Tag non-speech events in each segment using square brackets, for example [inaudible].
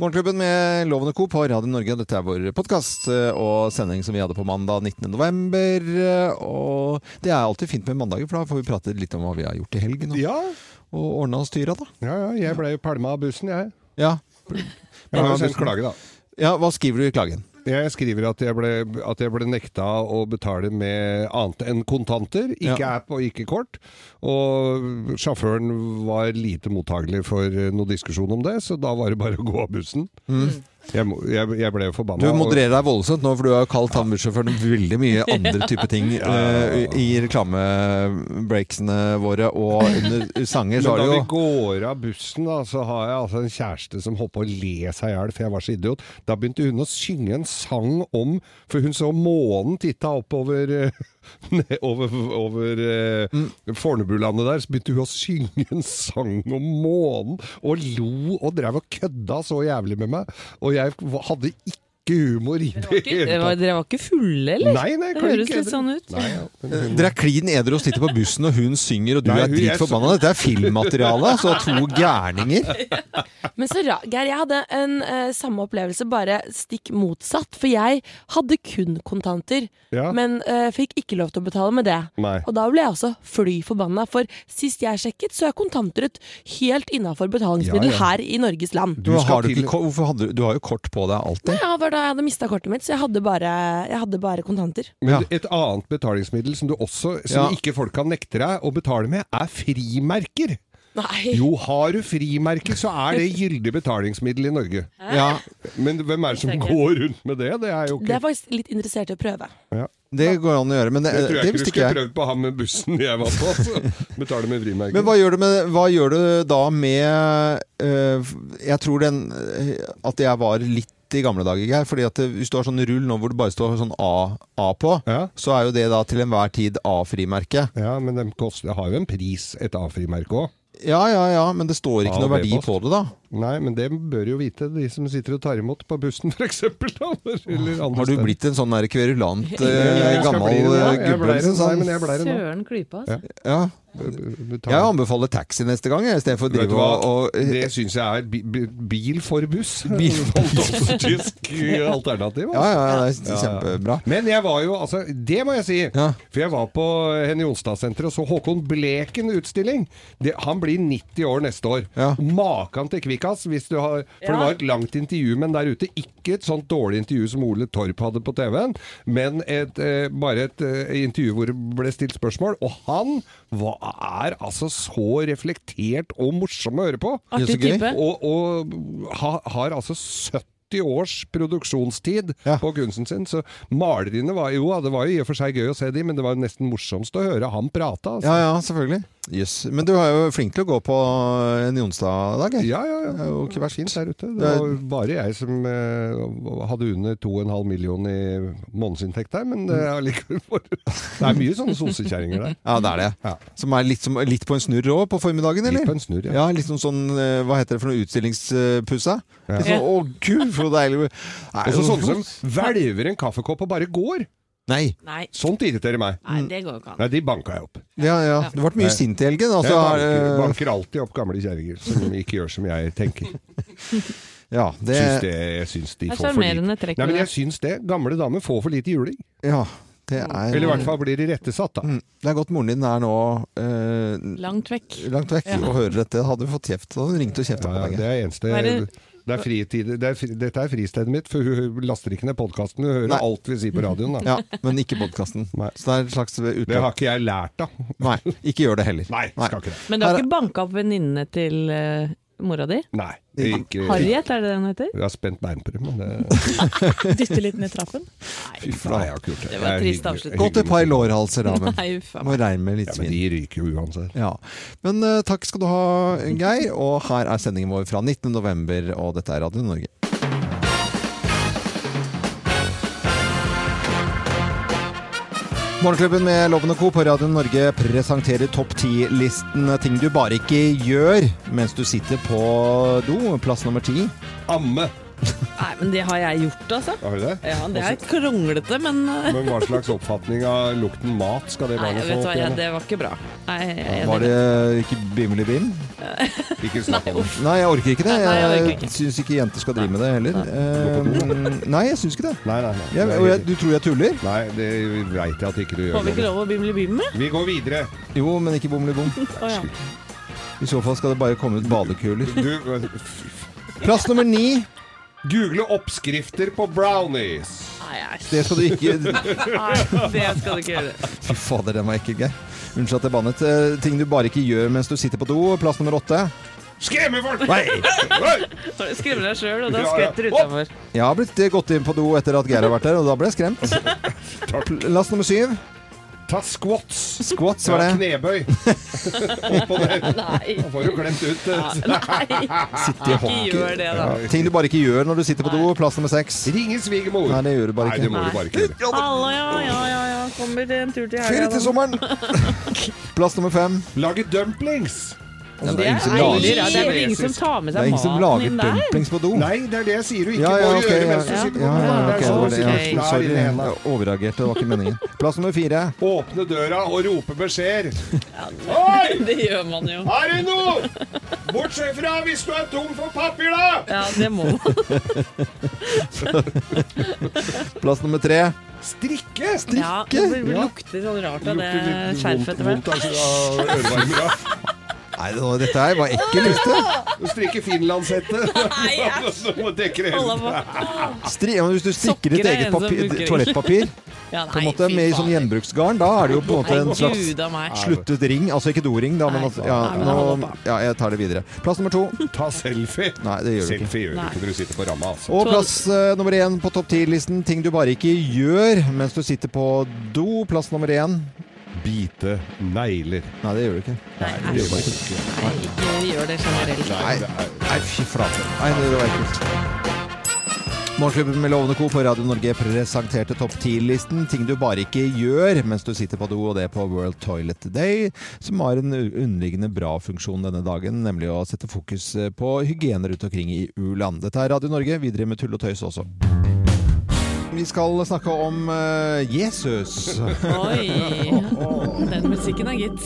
Morgenklubben med Lovende Co. på Radio Norge. Dette er vår podkast og sending som vi hadde på mandag 19. november. Og det er alltid fint med mandager, for da får vi prate litt om hva vi har gjort i helgen. Og, Ja, og ordna og styra, da. ja, ja jeg ble jo pælma av bussen, jeg. Ja. Jeg har jo sendt klage, da. ja, hva skriver du i klagen? Jeg skriver at jeg, ble, at jeg ble nekta å betale med annet enn kontanter. Ikke Ja. app og ikke kort. Og sjåføren var lite mottagelig for noe diskusjon om det, så da var det bare å gå av bussen. Jeg, jeg, jeg ble jo forbanna. Du modererer deg voldsomt nå, for du har kalt han bussjåføren veldig mye andre type ting eh, i reklamebreaksene våre, og under sanger Men så har da jo... vi går av bussen, da, så har jeg altså en kjæreste som holdt på å le seg i hjel, for jeg var så idiot. Da begynte hun å synge en sang om For hun så månen titta oppover eh, [laughs] over, over eh, Mm. Fornebulandet der, så begynte hun å synge en sang om månen, og lo og drev og kødda så jævlig med meg. Og jeg hadde ikke humor i det Ikke- hele det var, tatt. Dere var ikke fulle, eller? Nei, nei, det høres litt sånn ut. Nei, ja, hun- Dere er klin edru og sitter på bussen, og hun synger, og du Nei, er jeg dritforbanna. Dette er filmmateriale. altså. to gærninger. [laughs] Men så ra Geir, jeg hadde en uh, samme opplevelse, bare stikk motsatt. For jeg hadde kun kontanter, Ja. men uh, fikk ikke lov til å betale med det. Nei. Og da ble jeg også fly forbanna, for sist jeg sjekket, så er kontanter et helt innafor betalingsmiddel Ja, ja. her i Norges land. Du Du har, du, til- ikke, hvorfor hadde, du- du har jo kort på deg alltid. Nei, Ja, var da jeg hadde mista kortet mitt, så jeg hadde bare, jeg hadde bare kontanter. Men Ja. et annet betalingsmiddel som du også Som Ja. ikke folk kan nekte deg å betale med, er frimerker. Nei. Jo, har du frimerker, så er det gyldig betalingsmiddel i Norge. Ja, Men hvem er det som ikke. går rundt med det? Det er jo Det er faktisk litt interessert i å prøve. ja. det går an å gjøre, men det, det tror det jeg ikke du skulle ikke jeg. prøvd på han med bussen jeg var på. Så betale med frimerker. Men hva gjør du, med, hva gjør du da med øh, Jeg tror den øh, at jeg var litt i gamle dager, Geir. fordi at hvis du har sånn rull nå hvor det bare står sånn A, A på, Ja. så er jo det da til enhver tid A-frimerke. ja, men de det har jo en pris, et A-frimerke òg. Ja, ja, ja, men det står ikke noe verdi på det, da. Nei, men det bør jo vite, de som sitter og tar imot på bussen, f.eks. Har du blitt en sånn kverulant skal gammel Jeg gubbe? liksom. Søren klype, altså. Ja. Jeg anbefaler taxi neste gang, jeg, istedenfor å drive og, og Det syns jeg er bi bi bil for buss. [laughs] Bil for tysk alternativ. Ja, altså. ja, ja, det er kjempebra. Men jeg var jo, altså, det må jeg si. Ja. For jeg var på Henny Jonstad-senteret og så Håkon Bleken-utstilling. Det- Han blir 90 år neste år. Ja. Makan til kvikkas. Hvis du har, for det var et langt intervju med han der ute. Ikke et sånt dårlig intervju som Ole Torp hadde på TV-en, men et, eh, bare et eh, intervju hvor det ble stilt spørsmål. Og han var, er altså så reflektert og morsom å høre på. Artig type. Og, og ha, har altså 70 års produksjonstid Ja. på kunsten sin. Så maleriene var jo Det var jo i og for seg gøy å se de, men det var jo nesten morsomst å høre han prate. Altså. Ja, ja, selvfølgelig. Yes. Men du er jo flink til å gå på en onsdag-dag. Ja, ja, ja. Det er jo ikke verst. Fint der ute. Det var bare jeg som eh, hadde under 2,5 million i månedsinntekt der, men det er likevel [laughs] for Det er mye sånne sosekjerringer der. Ja, det er det. Ja. Som er litt, som, litt på en snurr òg på formiddagen, eller? Litt på en snurr, ja. Ja, litt sånn, sånn eh, Hva heter det for noe? Utstillingspussa? Litt sånn, Å, gud, så deilig. Nei, Og så sånne som hvelver en kaffekopp og bare går. Nei. Nei, Sånt irriterer meg. nei, det går jo ikke an. Nei, de banka jeg opp. Ja, ja. Du ble mye sint i helgen. Altså, Jeg banker, er, banker alltid opp gamle kjerringer som ikke gjør som jeg tenker. [laughs] ja, det, Syns det, jeg syns de Det er får for lite. sjarmerende trekk Nei, men jeg syns det. Gamle damer får for lite juling. ja, det er Eller i hvert fall blir de rettesatt, da. Mm. Det er godt moren din er nå eh, Langt vekk. langt vekk og hører dette. Hadde du fått kjeft, så hadde hun ringt og kjefta Ja, på ja, deg. det er eneste er det- er fritid, det er, fri- dette er fristedet mitt, for hun laster ikke ned podkasten. Hun hører Nei. alt vi sier på radioen. Da. Ja, men ikke podkasten. Så det er et slags Det har ikke jeg lært, da. Nei, ikke gjør det heller. Nei, skal ikke det. Men du har ikke banka opp venninnene til eh, mora di? Nei. Ikke, Harriet, er det det hun heter? Jeg har spent bein på det, men det [laughs] Dytte litt ned trappen. Fy faen, jeg har ikke gjort det. Det var trist avslutning. Gå et par lårhalser, da. [laughs] Men Nei, må regne med litt Ja, men de ryker jo uansett. Ja. Men uh, takk skal du ha, Geir. Og her er sendingen vår fra 19. november, og dette er Radio Norge. Morgenklubben med Loven og Co. på Radio Norge presenterer topp 10-listen ting du bare ikke gjør mens du sitter på do. Plass nummer ti. Amme. Nei, men det har jeg gjort, altså. Har du det? Ja, Det er kronglete, men eh, Men hva slags oppfatning av lukten mat skal det Nei, barnet vet du hva, ja, det var ikke bra. Nei, jeg. Var det ikke Bimli Bim? [laughs] Ikke snakk om det. Nei, jeg orker ikke det. Nei, jeg orker Jeg ikke. syns ikke jenter skal drive med det heller. Eh, nei, jeg syns ikke det. Nei, nei, nei. Jeg, og jeg, du tror jeg tuller? Nei, det veit jeg at ikke du Får vi ikke lov å bimle bimme? Vi går videre. Jo, men ikke bom. Å ja. I så fall skal det bare komme ut badekuler. Du, Plass nummer ni. Google oppskrifter på brownies. Nei. Det skal du ikke [laughs] Nei, det skal du ikke gjøre. Fy fader, den var ekkel, Geir. Unnskyld at jeg bannet. Eh, Ting du bare ikke gjør mens du sitter på do. Plass nummer åtte. Skremme folk! Nei. Oi! Så Skremmer deg sjøl, og da Ja, ja. skvetter utafor. Jeg har blitt eh, gått inn på do etter at Geir har vært der, og da ble jeg skremt. [laughs] Plass nummer syv. Ta squats. Squats var Ja, det. knebøy. [laughs] Oppå der! Nei. Da får du klemt ut. Ja, nei. [laughs] Sitte i Ikke gjør det, da. Ting du bare ikke gjør når du sitter på do. Plass nummer seks. Ringe svigermor. Nei, det gjør du bare ikke. Nei, det må du bare ikke gjøre. Hallo, ja, ja, ja, ja. Kommer det en tur til Ferie helga? til sommeren. [laughs] Plass nummer fem. Lage dumplings. Ja, Det er, ingen som lager- ja, det er vel ingen som tar med det er seg ingen som maten lager der? dumplings på do. Nei, det er det jeg sier du ikke Ja, ja, må ok, gjøre mens du Ja. sitter på ja, do. ok, Det er var sånn. Ja, sorry, jeg overreagerte. Det var ikke meningen. Plass nummer fire. Åpne døra og rope beskjeder. Oi! [laughs] Det gjør man jo. Er det noe? Bortsett fra hvis du er tom for papir, da! Ja, det må man. [laughs] Plass nummer tre. Strikke! Strikke! Ja, det lukter sånn rart av det skjerfet etter hvert. [laughs] Nei, nå, dette her var ekkel liste. Du strikker finlandshette. [laughs] Nei, æsj. [laughs] Må det bare, Stri ja, men hvis du strikker ditt eget papir, toalettpapir [laughs] ja, på en måte, med i sånn gjenbruksgarn, da er det jo på en måte en slags sluttet ring. Altså ikke doring, da, men altså, ja, nå, ja, jeg tar det videre. Plass nummer to. Ta selfie. Nei, det gjør du ikke. Selfie gjør du ikke når du sitter på ramma. Altså. Og plass uh, nummer én på topp ti-listen. Ting du bare ikke gjør mens du sitter på do. Plass nummer én. Bite negler. Nei, det gjør du ikke. Nei, det gjør ikke. Nei, ikke gjør det generelt. Nei, nei fy flate. Nei, det var ekkelt. Morgenklubben med Lovende Co. på Radio Norge presenterte topp 10-listen ting du bare ikke gjør mens du sitter på do, og det på World Toilet Day, som har en underliggende bra funksjon denne dagen, nemlig å sette fokus på hygiene rundt omkring i u-land. Dette er Radio Norge, videre med tull og tøys også. Vi skal snakke om eh, Jesus. Oi. [laughs] Den musikken er gitt.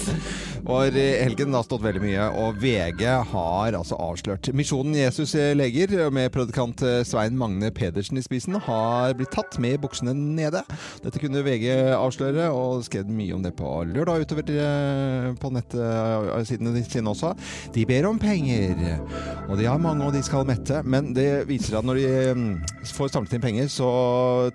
Og helgen har stått veldig mye, og VG har altså avslørt. Misjonen Jesus leger, med predikant Svein Magne Pedersen i spissen, har blitt tatt med buksene nede. Dette kunne VG avsløre, og skrev mye om det på lørdag utover eh, på nettsidene sine også. De ber om penger, og de har mange, og de skal mette. Men det viser at når de mm, får samlet inn penger så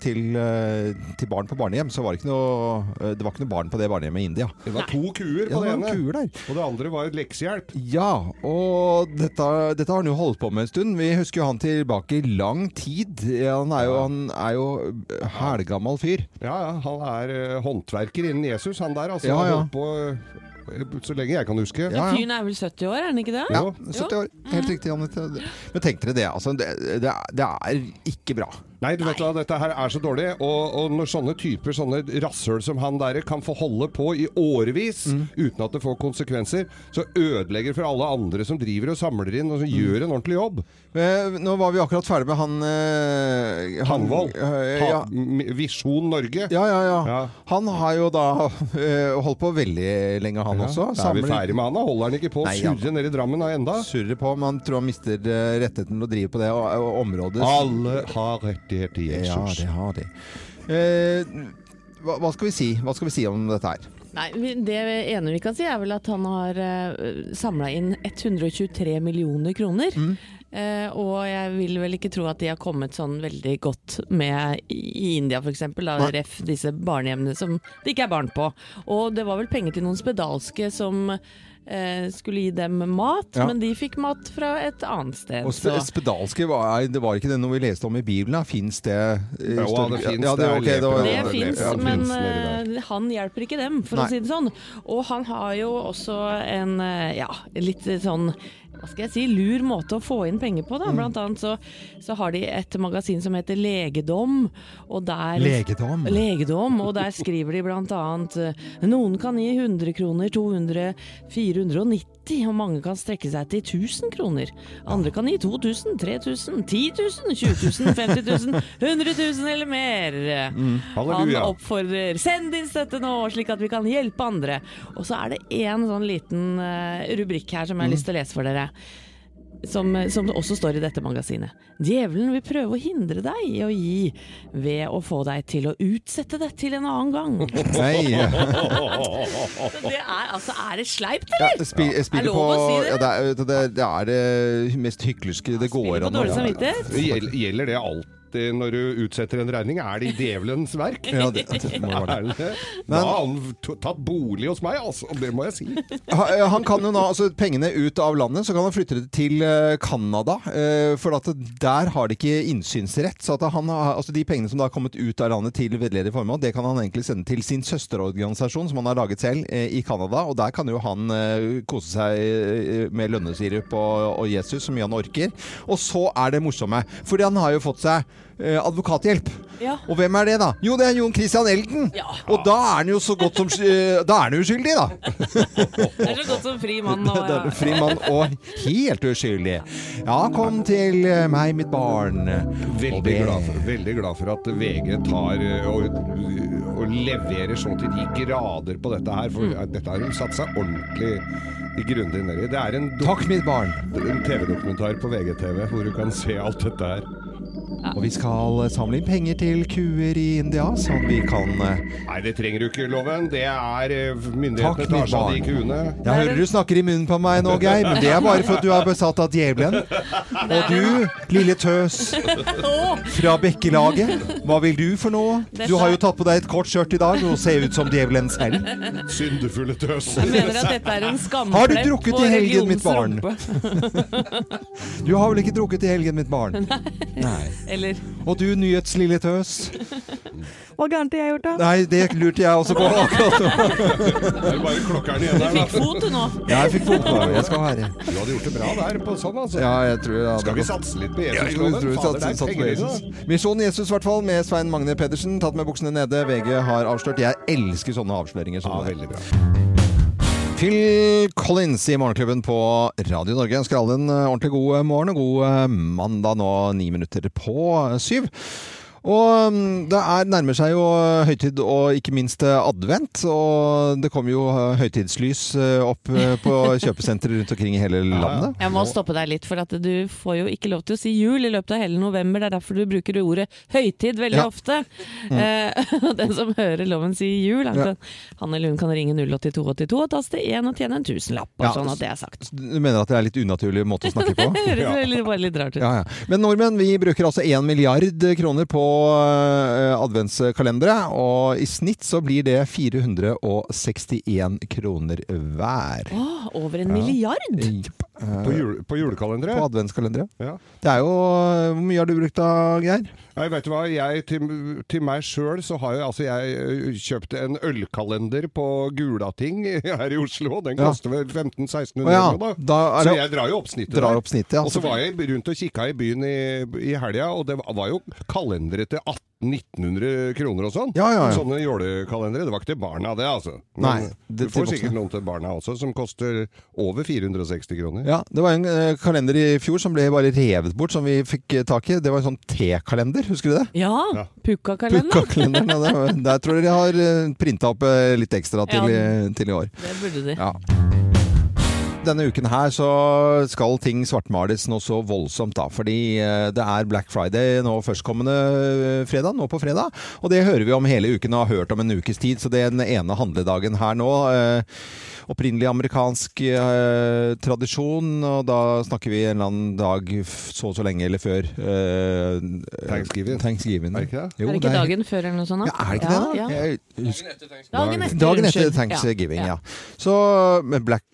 til, eh, til barn på barnehjem, så var det ikke noe, eh, det var ikke noe barn på det barnehjemmet i India. Det var to kuer på det ene. Kuer der. Og det andre var et leksehjelp. Ja, og dette, dette har han jo holdt på med en stund. Vi husker jo han tilbake i lang tid. Han er jo, han er jo hælgammal fyr. Ja, ja, han er eh, håndverker innen Jesus, han der. Altså, Ja, Han ja. holdt på eh, så lenge jeg kan huske. Ja, ja. Fyren er vel 70 år, er han ikke det? Ja, 70 år. Helt riktig, Anette. Men tenk dere det, altså. Det, det, er- det er ikke bra. Nei, du vet hva, dette her er så dårlig. Og, og når sånne typer, sånne rasshøl som han der, kan få holde på i årevis Mm. uten at det får konsekvenser, så ødelegger for alle andre som driver og samler inn og som Mm. gjør en ordentlig jobb. Eh, Nå var vi akkurat ferdig med han eh, han- Hanvold. eh, ja. Visjon Norge. Ja, ja, ja, Ja. Han har jo da eh, holdt på veldig lenge, han også. Da er vi ferdig med han? da? Holder han ikke på å Nei, surre nede i Drammen da enda? Surrer på, men han tror han mister eh, rettigheten til å drive på det og, og området. Alle har rettighet til Ja, det har de. Eh, hva, hva skal vi si? Hva skal vi si om dette her? Nei, Det ene vi kan si, er vel at han har uh, samla inn 123 millioner kroner. Mm. Uh, og jeg vil vel ikke tro at de har kommet sånn veldig godt med i India f.eks. Ref disse barnehjemmene som det ikke er barn på. Og det var vel penger til noen spedalske som eh, skulle gi dem mat, Ja. men de fikk mat fra et annet sted. Og sp så- spedalske, var, det var ikke det noe vi leste om i Bibelen? Fins det? Jo, stor- det finnes, Ja, det er det var- Det det- fins, men uh, eh, han hjelper ikke dem, for Nei. å si det sånn. Og han har jo også en eh, ja, litt sånn hva skal jeg si, lur måte å få inn penger på. Da. Blant annet så, så har de et magasin som heter Legedom. Og der, Legedom. Legedom, og der skriver de blant annet eh, noen kan gi 100 kroner, 200, 490, og mange kan strekke seg til 1000 kroner. Andre kan gi 2000, 3000, 10 000, 20 000, 50 000, 100 000 eller mer. Han Halleluja. oppfordrer send din støtte nå, slik at vi kan hjelpe andre. Og så er det en sånn liten eh, rubrikk her som jeg har lyst til å lese for dere. Som, som det også står i dette magasinet. Djevelen vil prøve å hindre deg i å gi ved å få deg til å utsette det til en annen gang. Nei. [laughs] Så det er altså Er det sleipt, Ja, det spi, jeg spiller Er det på å si det? ja, det, er, det, det er det mest hyklerske det går an å Gjelder det alltid når du utsetter en regning? Er det i djevelens verk? Ja, det, det må være [laughs] det. Men. Da har han tatt bolig hos meg, altså. Det må jeg si. [laughs] Ha- Han kan jo nå altså pengene ut av landet, så kan han flytte det til eh, Canada. eh, For at der har de ikke innsynsrett. Så at han altså de pengene som da har kommet ut av landet til veldedig formål, det kan han egentlig sende til sin søsterorganisasjon som han har laget selv eh, i Canada. Og der kan jo han kose seg med lønnesirup og, og Jesus så mye han orker. Og så er det morsomme, fordi han har jo fått seg advokathjelp. Ja. Og hvem er det, da? Jo, det er Jon Christian Elden! Ja. Og da er han jo så godt som eh, Da er han uskyldig, da! [laughs] Det er så godt som fri mann. Er fri mann og helt uskyldig. Ja, kom til eh, meg, mitt barn. Veldig glad, for, veldig glad for at VG tar eh, og, og leverer så til de grader på dette her. For Mm. eh, dette har de satt seg ordentlig grundig ned i. Det er en, Takk, mitt barn. en TV-dokumentar på VGTV hvor du kan se alt dette her. Og vi skal samle inn penger til kuer i India, så vi kan eh, Nei, det trenger du ikke, Loven. Det er myndighetene Takk, Myndighetene mitt tar seg av de kuene. Jeg hører du snakker i munnen på meg nå, Geir, men det er bare for at du er besatt av djevelen. Og du, lille tøs fra Bekkelaget, hva vil du for noe? Du har jo tatt på deg et kort skjørt i dag og ser ut som djevelen selv. Syndefulle tøs. Jeg mener at dette er en skamplett Har du drukket i helgen, mitt barn? Du har vel ikke drukket i helgen, mitt barn? Nei. Eller Og du, nyhetslille tøs. Hva gærent har jeg gjort, da? Nei, det lurte jeg også på [laughs] akkurat nå. Det er bare klokkeren igjen der, fikk fot du nå. Ja, jeg fikk fot det. Jeg skal være Du hadde gjort det bra der på sånn, altså. Ja, jeg tror ja, Skal vi satse litt på Jesus, Ja, jeg tror vi Fader, det satser- er på. Jesus. Misjon Jesus, i hvert fall, med Svein Magne Pedersen. Tatt med buksene nede. VG har avslørt. Jeg elsker sånne avsløringer. Som Ja, veldig bra. Phil Collins i Morgenklubben på Radio Norge. Jeg ønsker alle en eh, ordentlig god morgen og god eh, mandag nå, ni minutter på eh, syv. Og mm, det er, nærmer seg jo eh, høytid og ikke minst eh, advent. Og det kommer jo eh, høytidslys opp på [laughs] kjøpesentre rundt omkring i hele landet. Jeg må stoppe deg litt, for at du får jo ikke lov til å si jul i løpet av hele november. Det er derfor du bruker ordet høytid veldig Ja. ofte. Eh, [laughs] og den som hører loven si jul, han, Ja. han eller hun kan ringe 08282 og taste 1 og tjene en tusenlapp. Og Ja. sånn at det er sagt. Du mener at det er litt unaturlig måte å snakke på? [laughs] det Høres bare litt rart ut. Ja, ja. Men nordmenn vi bruker altså 1 milliard kroner på uh, adventskalendere, og i snitt så blir det 461 kroner hver. Åh, over en milliard! Jepp. Eh, På, jul, på julekalendere? på adventskalendere. Ja. Det er jo Hvor mye har du brukt da, Geir? Nei, vet du hva? Jeg, til, til meg sjøl så har jeg, altså jeg kjøpt en ølkalender på Gulating [laughs] her i Oslo. Den Ja. koster vel 1500-1600 Å ja, da. da Så jeg drar jo opp snittet drar opp snittet, ja. Og så var jeg rundt og kikka i byen i, i helga, og det var- jo kalendere til 1800-1900 kroner og sånn. Ja, ja, ja. Sånne jålekalendere. Det var ikke til barna, det, altså. Nei, du får sikkert noen til barna også, som koster over 460 kroner. Ja, Det var en eh, kalender i fjor som ble bare revet bort, som vi fikk eh, tak i. Det var en sånn T-kalender, husker du det? Ja, Ja. Pukkakalender. Pukkakalenderen. Ja, det der tror jeg de har uh, printa opp eh, litt ekstra til, Ja. i- til i år. Det burde de. Ja. Denne uken her så skal ting svartmales noe så voldsomt, da. Fordi eh, det er Black Friday nå førstkommende eh, fredag, nå på fredag. Og det hører vi om hele uken og har hørt om en ukes tid. Så det er den ene handledagen her nå. eh, Opprinnelig amerikansk eh, tradisjon, og da snakker vi en eller annen dag så og så lenge eller før eh, Thanksgiving. Thanksgiving. Er det ikke det? Jo, er det ikke er- dagen før eller noe sånt? da? Ja, er det ikke det, da? Ja. Jeg Thanksgiving. Dagen etter, Dagen etter. Thanksgiving, ja. Ja. Så med Black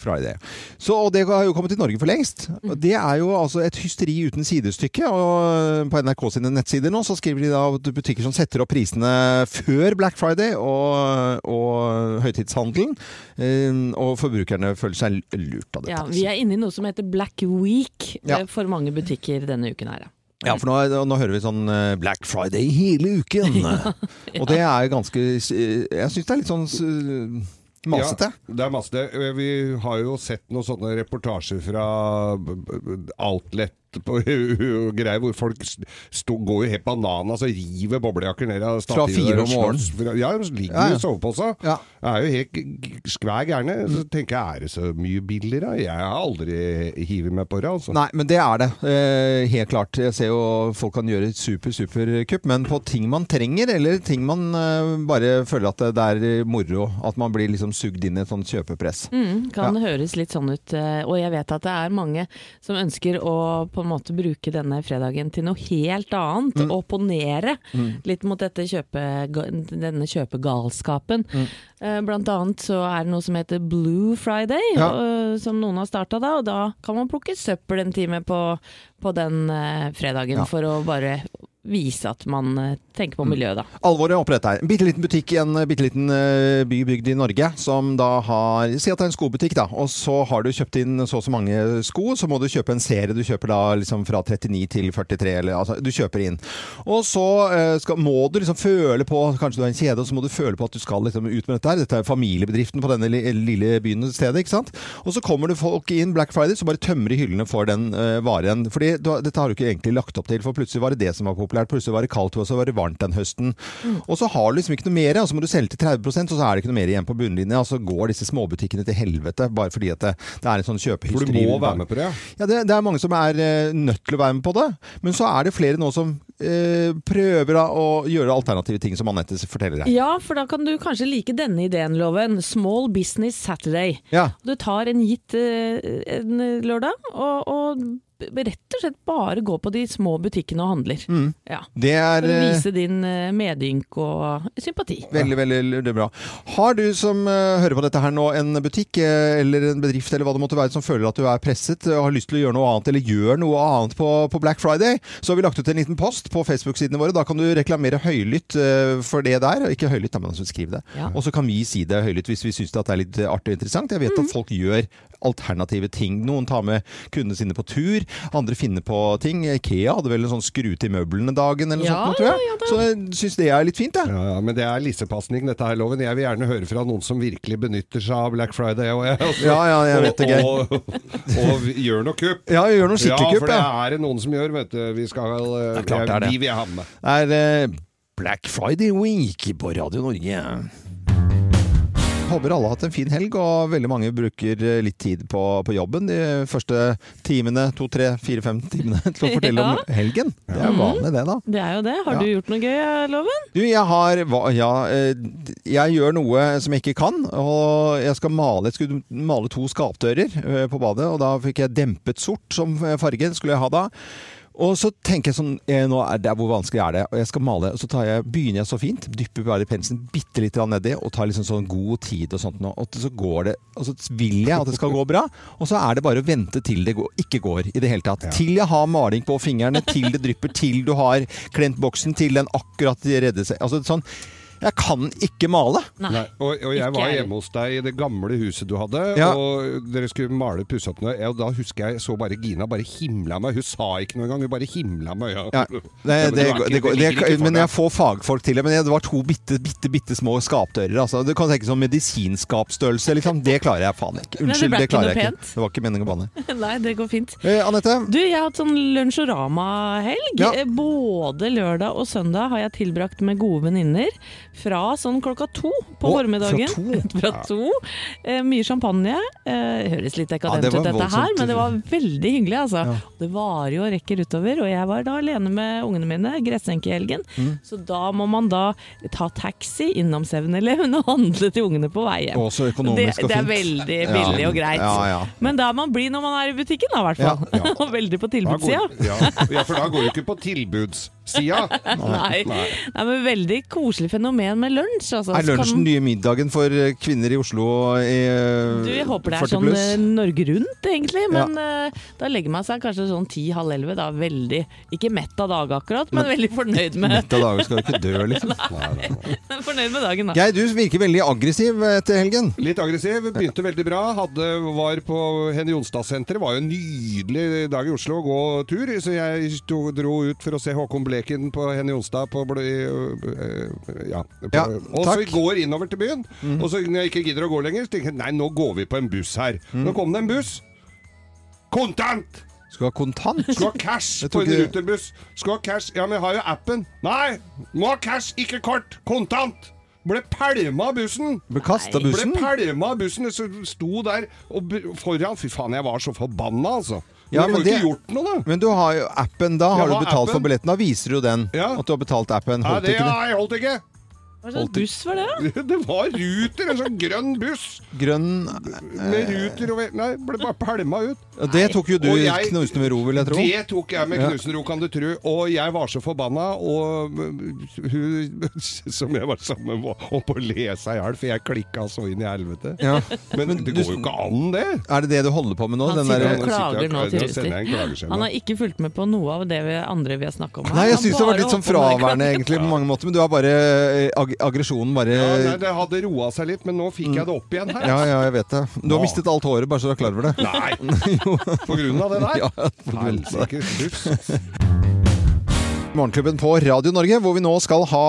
Friday. Så, og det har jo kommet til Norge for lengst. Og Det er jo altså et hysteri uten sidestykke. Og på NRK sine nettsider nå så skriver de da at butikker som setter opp prisene før Black Friday og, og høytidshandelen. eh, Og forbrukerne føler seg lurt av dette. Ja, altså. vi er inne i noe som heter Black Week Ja. eh, for mange butikker denne uken her. ja. Ja, for nå, nå hører vi sånn eh, Black Friday hele uken. [laughs] Og det er ganske eh, Jeg syns det er litt sånn eh, masete. Ja, det er masse det. Vi har jo sett noen sånne reportasjer fra b- på [laughs] greier hvor folk stå, går jo helt bananas og river boblejakker ned av Fra stativet. fire om morgenen. fra- Ja, de ligger Ja, ja. i soveposa. Ja. Det er jo helt skvær gærne. Så tenker jeg, er det så mye billigere? Jeg har aldri hivet meg på det, altså. Nei, men det er det. Eh, helt klart. Jeg ser jo folk kan gjøre et super, super kupp, men på ting man trenger, eller ting man eh, bare føler at det, er moro. At man blir liksom sugd inn i et sånt kjøpepress. Mm, kan høres litt sånn ut. eh, Og jeg vet at det er mange som ønsker å på en måte bruke denne fredagen til noe helt annet. Mm. Opponere litt mot kjøpe, denne kjøpegalskapen. Mm. Blant annet så er det noe som heter Blue Friday, Ja. og, som noen har starta da. Og da kan man plukke søppel en time på, på den eh, fredagen Ja. for å bare vise at man eh, tenker på miljøet, da. Alvoret oppi dette her. En bitte liten butikk i en bitte liten eh, by bygd i Norge, som da har Si at det er en skobutikk, da. Og så har du kjøpt inn så og så mange sko, så må du kjøpe en serie. Du kjøper da liksom fra 39 til 43, eller altså Du kjøper inn. Og så eh, skal, må du liksom føle på Kanskje du har en kjede, og så må du føle på at du skal liksom ut med dette her. Dette er familiebedriften på denne lille byen og stedet, ikke sant. Og så kommer det folk inn Black Friday, så bare tømmer de hyllene for den uh, varen. Fordi du, dette har du ikke egentlig lagt opp til, for plutselig var det det som var populært. Plutselig var det kaldt, og så var det varmt den høsten. Og så har du liksom ikke noe mer, og så må du selge til 30% og så er det ikke noe mer igjen på bunnlinja. Og så går disse småbutikkene til helvete, bare fordi at det, det er en sånn kjøpehysteri. For du må være med på det. ja. Ja, det, det er mange som er uh, nødt til å være med på det. Men så er det flere nå som uh, prøver da, å gjøre alternative ting, som Anette forteller deg. Ja, for da kan du kanskje like denne ideen, Loven. Small Business Saturday. Ja. Du tar en gitt uh, en lørdag, og, og rett og slett bare går på de små butikkene og handler. Ja. Det er For å eh, vise din eh, medynk og sympati. Veldig, veldig det er bra. Har du som eh, hører på dette her nå, en butikk eller en bedrift eller hva det måtte være, som føler at du er presset og har lyst til å gjøre noe annet, eller gjør noe annet på, på Black Friday, så har vi lagt ut en liten post på Facebook-sidene våre. Da kan du reklamere høylytt for det der. Ikke høylytt, men altså skriv det. Ja. Og så kan vi si det høylytt hvis vi syns det er litt artig og interessant. Jeg vet at folk gjør alternative ting. Noen tar med kundene sine på tur, andre finner på ting. Ikea hadde vel en sånn skru til møblene-dagen eller noe Ja, sånt, tror jeg. ja ja, så jeg syns det er litt fint, jeg. Ja, ja, men det er lissepasning, dette her, Loven. Jeg vil gjerne høre fra noen som virkelig benytter seg av Black Friday. Og, jeg. Ja, ja, jeg vet det, Og, og, og gjør noe kupp. Ja, gjør noe skikkelig ja, for det er det noen som gjør, vet du. Vi skal eh, Det er klart det er det. Vi vil ha med. Det er eh, Black Friday Week på Radio Norge. Håper alle har hatt en fin helg, og veldig mange bruker eh, litt tid på, på jobben de første timene, to, tre, fire, fem timene, [laughs] til å fortelle [laughs] Ja. om helgen. Det er vanlig, det, da. Det er jo det. Har Ja. du gjort noe gøy, Loven? Du, jeg har Ja, eh, jeg gjør noe som jeg ikke kan. Og jeg skal male Jeg skulle male to skapdører eh, på badet, og da fikk jeg dempet sort som farge. Skulle jeg ha da. Og så tenker jeg sånn eh, nå er det, Hvor vanskelig er det? Og jeg skal male. Og så tar jeg, begynner jeg så fint. Dypper bare penselen bitte litt nedi og tar liksom sånn god tid og sånt. nå. Og så går det Og så vil jeg at det skal gå bra. Og så er det bare å vente til det går, ikke går i det hele tatt. Til jeg har maling på fingrene, til det drypper, til du har klemt boksen, til den akkurat redder seg. Altså sånn Jeg kan ikke male. Nei. Nei, og, og jeg Ikke var hjemme hos deg i det gamle huset du hadde, Ja. og dere skulle male pusse opp noe. Og da husker jeg så bare Gina bare himla meg. Hun sa ikke noe engang, hun bare himla med øya. Ja, men jeg får fagfolk til det. Men det var to bitte, bitte, bitte små skapdører. Altså. Du kan tenke sånn medisinskapstørrelse, liksom. Det klarer jeg faen ikke. Unnskyld, det det, klarer jeg ikke. pent. Det var ikke meningen å banne. [laughs] Nei, det går fint. Eh, Anette? Du, jeg har hatt sånn lunsjorama-helg. Ja. Eh, Både lørdag og søndag har jeg tilbrakt med gode venninner. Fra sånn klokka to på Å, formiddagen. fra to? [laughs] Fra to. Eh, mye champagne. Eh, høres litt dekadent Ja, det ut dette her, men det var veldig hyggelig, altså. Ja. Det varer jo og rekker utover, og jeg var da alene med ungene mine, gressenkehelgen. Mm. Så da må man da ta taxi innom 7-Eleven og handle til ungene på vei hjem. Også økonomisk Det, og fint. det er veldig billig og greit. Ja, ja. Men da er man blir når man er i butikken, da, i hvert fall. Ja, ja. [laughs] Veldig på tilbudssida. ja, ja, for da går du ikke på tilbuds sida. [laughs] Nei. Nei, men veldig koselig fenomen med lunsj. Altså. Er lunsjen den nye middagen for eh, kvinner i Oslo i eh, Du, jeg håper det er sånn pluss? eh, Norge Rundt, egentlig. Men eh, da legger man seg kanskje sånn ti-halv elleve. Da veldig Ikke mett av dag akkurat, men veldig fornøyd med, Mett av dager skal du ikke dø, [laughs] liksom. Nei. [laughs] fornøyd med dagen, da. Geir, du virker veldig aggressiv etter helgen. Litt aggressiv, begynte veldig bra. Hadde, var på Henny Jonstad-senteret. Var jo en nydelig dag i Oslo å gå tur. Så jeg dro ut for å se Håkon Bleken på Henny Jonstad på øh, Ja. På, Ja, og så vi går innover til byen. Og så når jeg ikke gidder å gå lenger, så tenker jeg nei, nå går vi på en buss her. Nå kom det en buss. Kontant! Skal ha kontant? Skal ha cash på en ruterbuss. Skal ha cash. Ja, men jeg har jo appen. Nei! Må ha cash, ikke kort. Kontant! Ble pælma av bussen. Ble kasta bussen? Ble pælma av bussen. Jeg sto der og foran Fy faen, jeg var så forbanna, altså. Ja, Men men det- gjort noe, da. Men du har jo appen, da har ja, du betalt betalt for billetten. Da viser du den. Ja. At du har betalt appen. Holdt det ikke det? ja, jeg holdt ikke. Hva slags buss var det? da? [laughs] Det var Ruter, en sånn grønn buss. Grønn Med Ruter og Nei, ble bare pælma ut. Ja, Det tok jo du Og jeg- knusende med ro, vil jeg tro. Det tok jeg med knusende ro, kan du tro. Og jeg var så forbanna, og hun [laughs] som jeg var sammen med, var holdt på å le seg i hjel, for jeg klikka så inn i helvete. Ja. Men, Men det du- går jo ikke an, det. Er det det du holder på med nå? Han Den sitter der- og klager nå, en klageskjema. Han har ikke fulgt med på noe av det vi, andre vi har snakket om. Nei, jeg syns det har vært litt sånn fraværende egentlig på mange måter, men du har bare eh, ag aggresjonen bare Ja, nei, det hadde roa seg litt, men nå fikk jeg det opp igjen her. Ja, ja, jeg vet det. Du har mistet alt håret, bare så du er klar over det. Nei! [laughs] På grunn av det der? Ja, på grunn av det. Morgenklubben på Radio Norge, hvor vi nå skal ha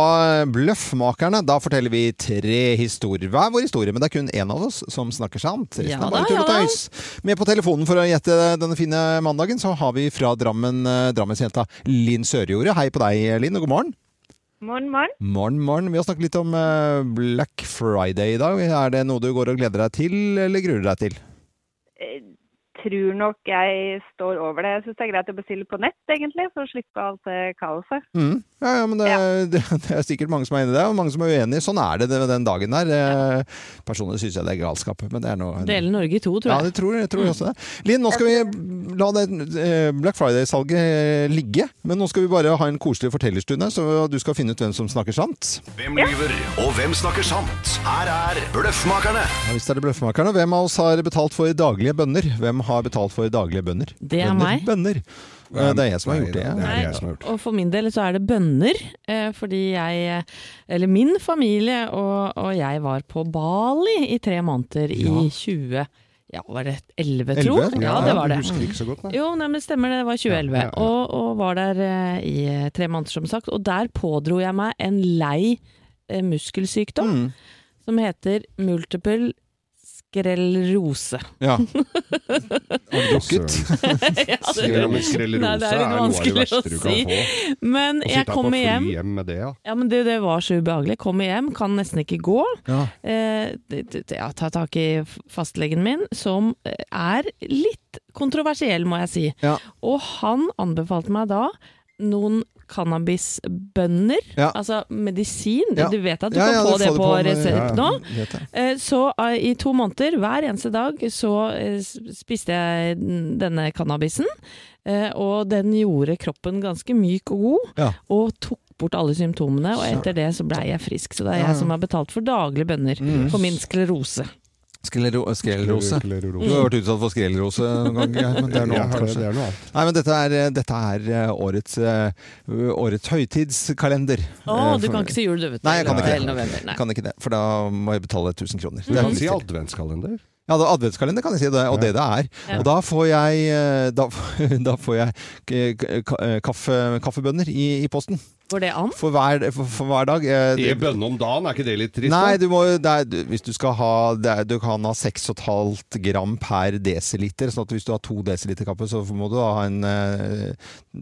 Bløffmakerne. Da forteller vi tre historier. Hver vår historie, men det er kun én av oss som snakker sant. Resten Ja er bare tull og tøys. Med på telefonen for å gjette denne fine mandagen, så har vi fra Drammen eh, Drammensjenta Linn Sørjordet. Hei på deg, Linn, og god morgen. Morgen, morgen. Morgen, morgen. Vi har snakket litt om eh, Black Friday i dag. Er det noe du går og gleder deg til, eller gruer deg til? Eh, tror nok jeg står over det. Jeg syns det er greit å bestille på nett, egentlig, for å slippe alt det kaoset. Mm. Ja, ja, men det, [laughs] det, det er sikkert mange som er enig i det, og mange som er uenig. Sånn er det den dagen der. Ja. Personlig syns jeg det er galskap, men det er noe Dele Norge i to, tror jeg. Ja, det tror jeg, tror jeg også det. Linn, nå skal vi la det eh, Black Friday-salget eh, ligge. Men nå skal vi bare ha en koselig fortellerstund her, så du skal finne ut hvem som snakker sant. Hvem lyver, og hvem snakker sant? Her er Bløffmakerne. Ja, hvis det er Bløffmakerne. Hvem av oss har betalt for daglige bønner? Hvem har betalt for daglige bønner? Det er bønner, meg. Bønner. Eh, Det er jeg som har gjort det. Ja. det jeg som har gjort det. Og for min del så er det bønner, eh, fordi jeg, eller min familie og, og jeg var på Bali i tre måneder i 20... Ja, var det 11, tro? 11? Ja, det var det. Husker ikke så godt, nei. Jo, nei, men stemmer det. Det var 2011. Ja, ja, ja. Og, og var der eh, i eh, tre måneder, som sagt. Og der pådro jeg meg en lei eh, muskelsykdom Mm. som heter multiple skrellrose. ja. [laughs] Har du drukket? [laughs] Ja, Skrell- men Skrellerose Nei, det er er noe av det verste du kan si. få. Men Å jeg kommer hjem. hjem med det, ja. Ja, men det, det var så ubehagelig. Kommer hjem, kan nesten ikke gå. Ja. Eh, det- det- ja, ta tak i fastlegen min, som eh, er litt kontroversiell, må jeg si. Ja. Og han anbefalte meg da noen cannabisbønner, Ja. altså medisin. Ja. Du vet at du kan få du det på, på- resept ja. nå. Eh, Så eh, i to måneder, hver eneste dag, så eh, spiste jeg denne cannabisen. eh, Og den gjorde kroppen ganske myk og god, og tok bort alle symptomene. Og etter det så blei jeg frisk. Så det er jeg som har betalt for daglige bønner for min sklerose. Skrellero skrellrose. Skrellerose. Du har vært utsatt for skrellrose noen gang, men det er noe annet, kanskje. det er noe annet. Nei, men dette er, dette er eh, årets, eh, årets høytidskalender. Å, oh, du kan ikke si jul, du, vet du. Nei, jeg kan ikke det. november, nei. Kan ikke det, for da må jeg betale 1000 kroner. Du kan si adventskalender. Ja, det er adventskalender kan jeg si, det, og det det er. Og da får jeg, eh, da, [laughs] da får jeg kaffebønner i, i posten. Går det an? For hver, for, for hver dag. Eh, I bønne om dagen, er ikke det litt trist? Nei, du må, det er, du- hvis du skal ha det er, Du kan ha 6,5 gram per desiliter. sånn at hvis du har to desiliter kaffe, så må du ha en eh,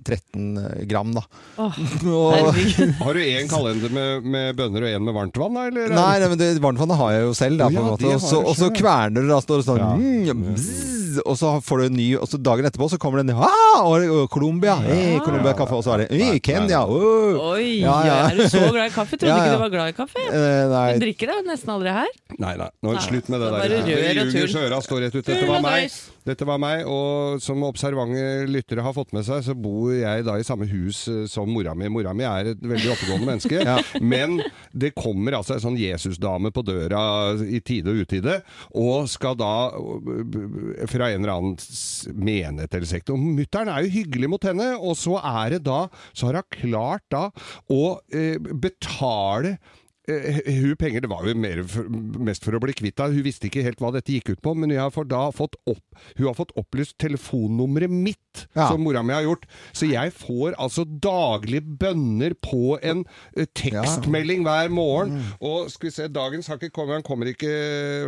13 gram, da. Oh, [laughs] Og. Har du én kalender med, med bønner og én med varmt vann, da? Eller? nei, nei, men det, varmtvannet har jeg jo selv, da, på ja, en måte. det Og så, kverner du og så kverner det, da står det sånn Ja. mm, bzz, Og så får du en ny Og så dagen etterpå så kommer det en ah, og, Colombia. Hey, Colombia kaffe. Og så er det hey, Kenya. Oh. Oi, Ja, ja. er du så glad i kaffe? Trodde [laughs] Ja, ikke du var glad i kaffe. Eh, Du drikker det nesten aldri her. Nei, nei, nå, Nei, slutt med det det er der. rør og tull. står rett ut. Tull Dette var meg. og som observante lyttere har fått med seg, så bor jeg da i samme hus eh, som mora mi. Mora mi er et veldig oppegående menneske, [laughs] men det kommer altså en sånn Jesusdame på døra i tide og utide, og skal da eh, fra en eller annen menighet eller sekt. Og mutter'n er jo hyggelig mot henne, og så er det da Så har hun klart da å eh, betale hun penger, det var jo mer for, mest for å bli kvitt henne. Hun visste ikke helt hva dette gikk ut på, men har, for da fått opp, hun har fått opplyst telefonnummeret mitt, Ja. som mora mi har gjort. Så jeg får altså daglig bønner på en eh, tekstmelding hver morgen. Mm. Og skal vi se, dagens har ikke kommet, han kommer ikke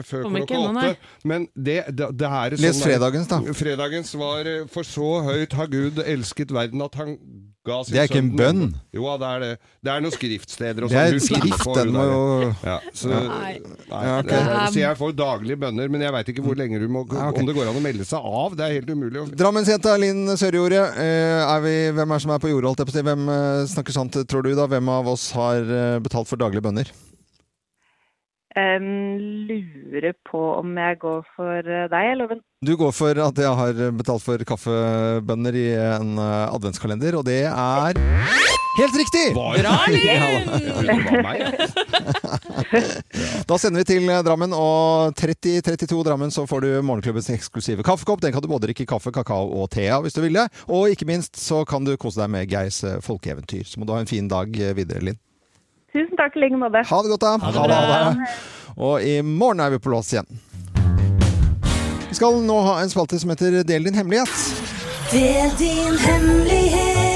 før Kommer klokka åtte. Men det, det, det er Les sånn- fredagens, da. Fredagens var eh, For så høyt har Gud elsket verden at han Det er ikke en bønn. Jo, det er det. Det er noen skriftsteder og Det er sånn. et Hun finner skrift, den må jo ja, så, Nei. nei, Ja, ok. det, så jeg får daglige bønner, men jeg veit ikke hvor lenge du må Ja, ok. Om det går an å melde seg av. Det er helt umulig. å- Drammensjenta Linn Sørjordet, eh, er vi, hvem er det som er på jordet, holdt jeg på å si? Hvem eh, snakker sant, tror du da? Hvem av oss har eh, betalt for daglige bønner? Um, lurer på om jeg går for eh, deg, Loven. Du går for at jeg har betalt for kaffebønner i en eh, adventskalender, og det er helt riktig! Bra, Linn! [laughs] Da sender vi til eh, Drammen, og 3032 Drammen så får du morgenklubbens eksklusive kaffekopp. Den kan du både drikke kaffe, kakao og te av hvis du vil det. Og ikke minst så kan du kose deg med Geirs folkeeventyr. Så må du ha en fin dag videre, Linn. Tusen takk i like måte. Ha det godt, da. det bra. Og i morgen er vi på lås igjen. Vi skal nå ha en spalte som heter Del din hemmelighet. Del din hemmelighet.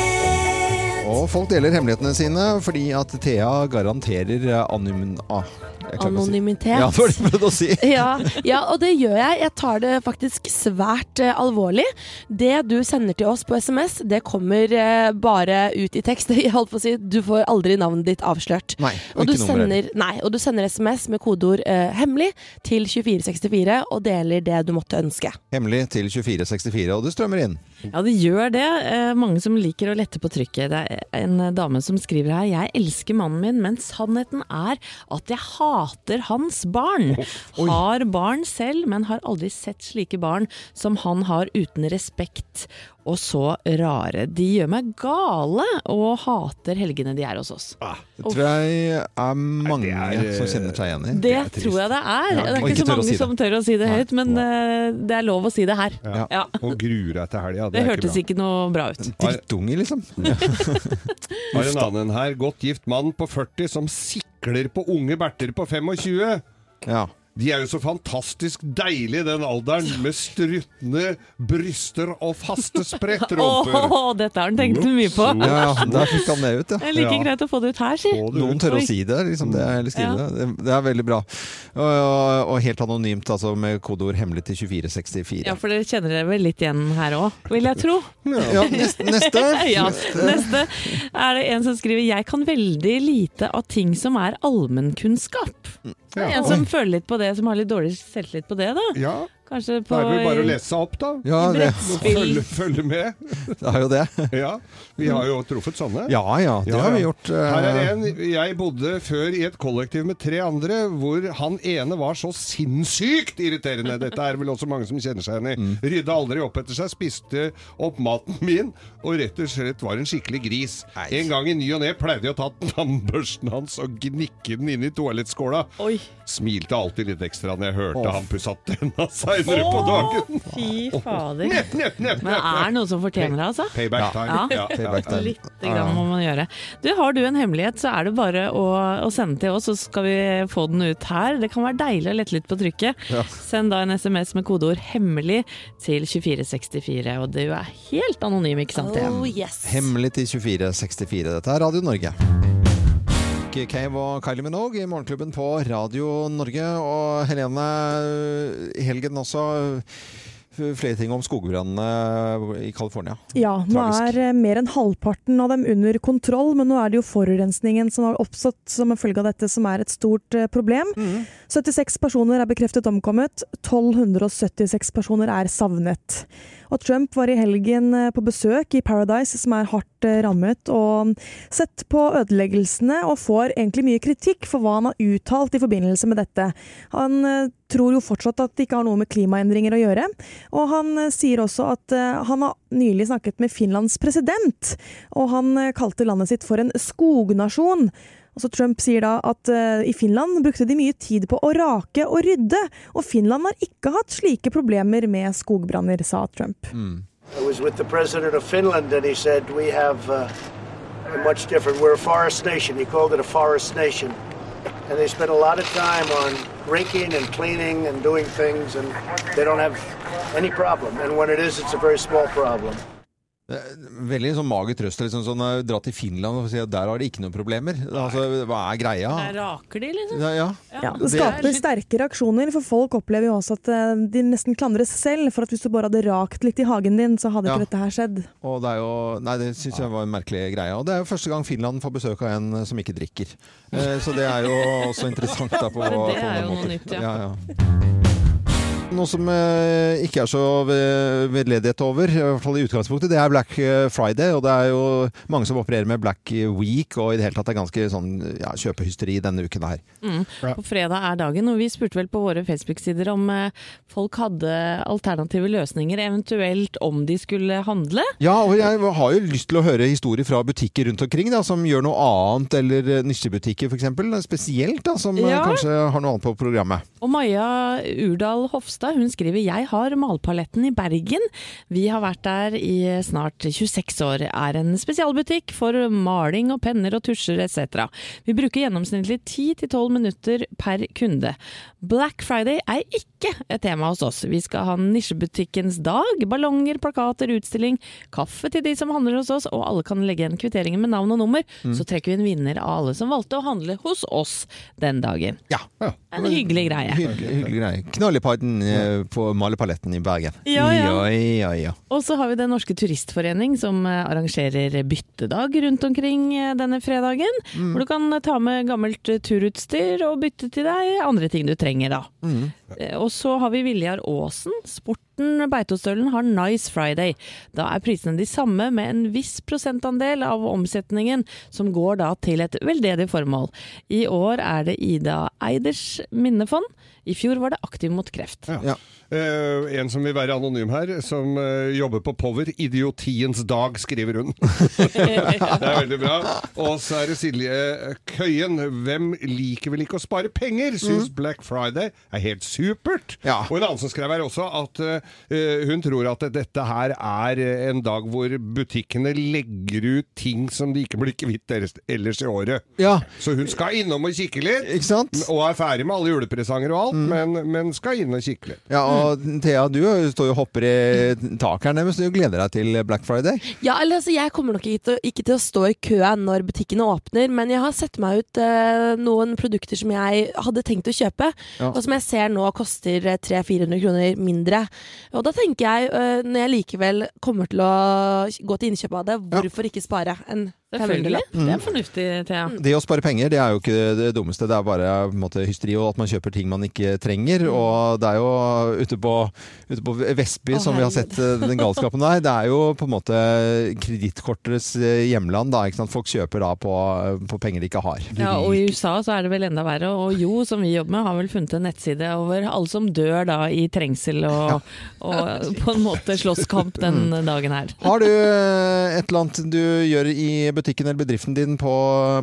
Og folk deler hemmelighetene sine fordi at Thea garanterer anonym... Ah, si- Anonymitet. Ja, det var det jeg prøvde å si. [laughs] ja, ja, og det gjør jeg. Jeg tar det faktisk svært eh, alvorlig. Det du sender til oss på SMS, det kommer eh, bare ut i tekst. [laughs] Jeg holdt på å si, Du får aldri navnet ditt avslørt. Nei, og Og du, ikke sender, nei, og du sender SMS med kodeord eh, 'hemmelig' til 2464 og deler det du måtte ønske. Hemmelig til 2464, og det strømmer inn. Ja, det gjør det. Eh, mange som liker å lette på trykket. Det er en dame som skriver her Jeg elsker mannen min, men sannheten er at jeg hater hans barn. Har barn selv, men har aldri sett slike barn som han har uten respekt. Og så rare. De gjør meg gale og hater helgene de er hos oss. Det tror jeg er mange er, eh, som kjenner seg igjen i. Det, det tror jeg det er. Ja, det er ikke ikke så mange si som tør å si det Nei. høyt, men eh, det er lov å si det her. Ja. Ja. Og gruer deg til helga. Det er hørtes bra. ikke noe bra ut. Drittunge, liksom. Har en annen her. Godt gift mann på 40 som sikler på unge berter på 25. Ja. De er jo så fantastisk deilige i den alderen, med struttende bryster og faste sprettrumper. [laughs] Åh, dette har han tenkt mye på. ja, ja, der fikk han det ut, ja. Det er like Ja. greit å få det ut her, si. Noen tør å si det, liksom det, er, Ja. det. det. Det er veldig bra. Og, og, og helt anonymt, altså med kodeord 'hemmelig' til 2464. Ja, for dere kjenner dere vel litt igjen her òg, vil jeg tro. Ja, neste, neste. [laughs] Ja, neste er det en som skriver Jeg kan veldig lite av ting som er allmennkunnskap. Ja. en som føler litt på det, som har litt dårlig selvtillit på det, da. Ja, Kanskje det Da er vel bare å lese seg opp, da. Ja, det. Følge, følge med. [laughs] det er jo det. [laughs] Ja, vi har jo truffet sånne. Ja ja, det Ja, har vi gjort. Uh... Her er en Jeg bodde før i et kollektiv med tre andre, hvor han ene var så sinnssykt irriterende. Dette er vel også mange som kjenner seg igjen i. Mm. Rydda aldri opp etter seg, spiste opp maten min, og rett og slett var en skikkelig gris. Nei. En gang i ny og ne pleide jeg å ta tannbørsten hans og gnikke den inn i toalettskåla. Smilte alltid litt ekstra når jeg hørte Åh. han pussa tenna seinere på dagen. Fy fader. Nett, nett, nett, Men det er noe som fortjener det, altså. Payback time. Ja. Payback time. Litt grann må man gjøre. Du, Har du en hemmelighet, så er det bare å, å sende til oss, så skal vi få den ut her. Det kan være deilig å lette litt på trykket. Ja. Send da en SMS med kodeord 'hemmelig' til 2464. Og du er helt anonym, ikke sant? Oh yes. Hemmelig til 2464. Dette er Radio Norge. Cave og Kylie Minogue i Morgenklubben på Radio Norge. Og Helene, helgen også flere ting om skogbrannene i California. Ja, nå Tragisk. er eh, mer enn halvparten av dem under kontroll, men nå er det jo forurensningen som har oppstått som en følge av dette som er et stort problem. problem. 76 personer er bekreftet omkommet, 1276 personer er savnet. Og Trump var i helgen eh, på besøk i Paradise, som er hardt eh, rammet, og sett på ødeleggelsene, og får egentlig mye kritikk for hva han har uttalt i forbindelse med dette. Han eh, tror jo fortsatt at det ikke har noe med klimaendringer å gjøre, og han sier også at han har nylig snakket med Finlands president, og han kalte landet sitt for en skognasjon. Og så Trump sier da at uh, i Finland brukte de mye tid på å rake og rydde, og Finland har ikke hatt slike problemer med skogbranner, sa Trump. Mm. was with the president of Finland, and he said we have uh, a much different. We're a forest nation. He called it a forest nation, and they spend a lot of time on raking and cleaning and doing things, and they don't have any problem. And when it is, it's a very small problem. Er Veldig sånn mager trøst. Liksom, sånn, eh, dra til Finland og si at der har de ikke noen problemer. Altså, hva er greia? Der raker de, liksom. Ja, ja. Ja, det skaper sterke reaksjoner, for folk opplever jo også at eh, de nesten klandres selv for at hvis du bare hadde rakt litt i hagen din, så hadde Ja. ikke dette her skjedd. Og det er jo Nei, det syns jeg var en merkelig greie. Og det er jo første gang Finland får besøk av en eh, som ikke drikker. Eh, Så det er jo også interessant da på, [laughs] det er jo noe nytt, ja. ja, ja. Noe som eh, ikke er så vedledighet over, i hvert fall i utgangspunktet, det er Black eh, Friday. Og det er jo mange som opererer med Black Week, og i det hele tatt er ganske sånn ja, kjøpehysteri denne uken her. Mm. På fredag er dagen, og vi spurte vel på våre Facebook-sider om eh, folk hadde alternative løsninger, eventuelt om de skulle handle. Ja, og jeg har jo lyst til å høre historier fra butikker rundt omkring da, som gjør noe annet, eller nisjebutikker f.eks. Spesielt, da, som Ja. kanskje har noe annet på programmet. Og Maja Urdal Hofstad hun skriver Jeg har Malpaletten i Bergen. Vi har vært der i snart 26 år. Er en spesialbutikk for maling og penner og tusjer etc. Vi bruker gjennomsnittlig 10-12 minutter per kunde. Black Friday er ikke et tema hos oss. Vi skal ha nisjebutikkens dag, ballonger, plakater, utstilling, kaffe til de som handler hos oss, og alle kan legge igjen kvitteringer med navn og nummer. Så trekker vi en vinner av alle som valgte å handle hos oss den dagen. Ja. En hyggelig greie. Hyggelig, hyggelig greie. Eh, på malepaletten i Bergen. Ja, ja. ja, ja, ja. Og så har vi Den norske turistforening som eh, arrangerer byttedag rundt omkring eh, denne fredagen. Hvor du kan ta med gammelt eh, turutstyr og bytte til deg andre ting du trenger da. Mm. Og så har vi Viljar Aasen. Sporten Beitostølen har Nice Friday. Da er prisene de samme med en viss prosentandel av omsetningen som går da til et veldedig formål. I år er det Ida Eiders minnefond. I fjor var det Aktiv mot kreft. Ja. Uh, en som vil være anonym her, som uh, jobber på Power. 'Idiotiens dag', skriver hun. [laughs] det er veldig bra. Og så er det Silje Køyen. Hvem liker vel ikke å spare penger? Syns Black Friday er helt supert. Ja. Og en annen som skrev her også at uh, hun tror at dette her er en dag hvor butikkene legger ut ting som de ikke blir kvitt ellers, i året. Ja, Så hun skal innom og kikke litt. Og er ferdig med alle julepresanger og alt, men, men skal inn og kikke litt. Ja, og Thea, du står jo og hopper i taket her nærmest. Du gleder deg til Black Friday. Ja, eller altså, Jeg kommer nok ikke til, ikke til å stå i kø når butikkene åpner, men jeg har sett meg ut eh, noen produkter som jeg hadde tenkt å kjøpe, Ja. og som jeg ser nå koster eh, 300-400 kroner mindre. Og da tenker jeg, eh, når jeg likevel kommer til å gå til innkjøp av det, hvorfor ikke spare en Selvfølgelig. 500-lapp? Det er fornuftig, Thea. Det å spare penger det er jo ikke det dummeste. Det er bare på en måte, hysteri og at man kjøper ting man ikke trenger. Og det er jo ute på, ute på Vestby Å, som vi har sett eh, den galskapen der. Det er jo på en måte kredittkortenes eh, hjemland. Da, ikke sant? Folk kjøper da på, på penger de ikke har. Ja, og i USA så er det vel enda verre. Og Jo, som vi jobber med, har vel funnet en nettside over alle som dør da i trengsel og, og på en måte slåsskamp den dagen her. Har du eh, et eller annet du gjør i butikken eller bedriften din på,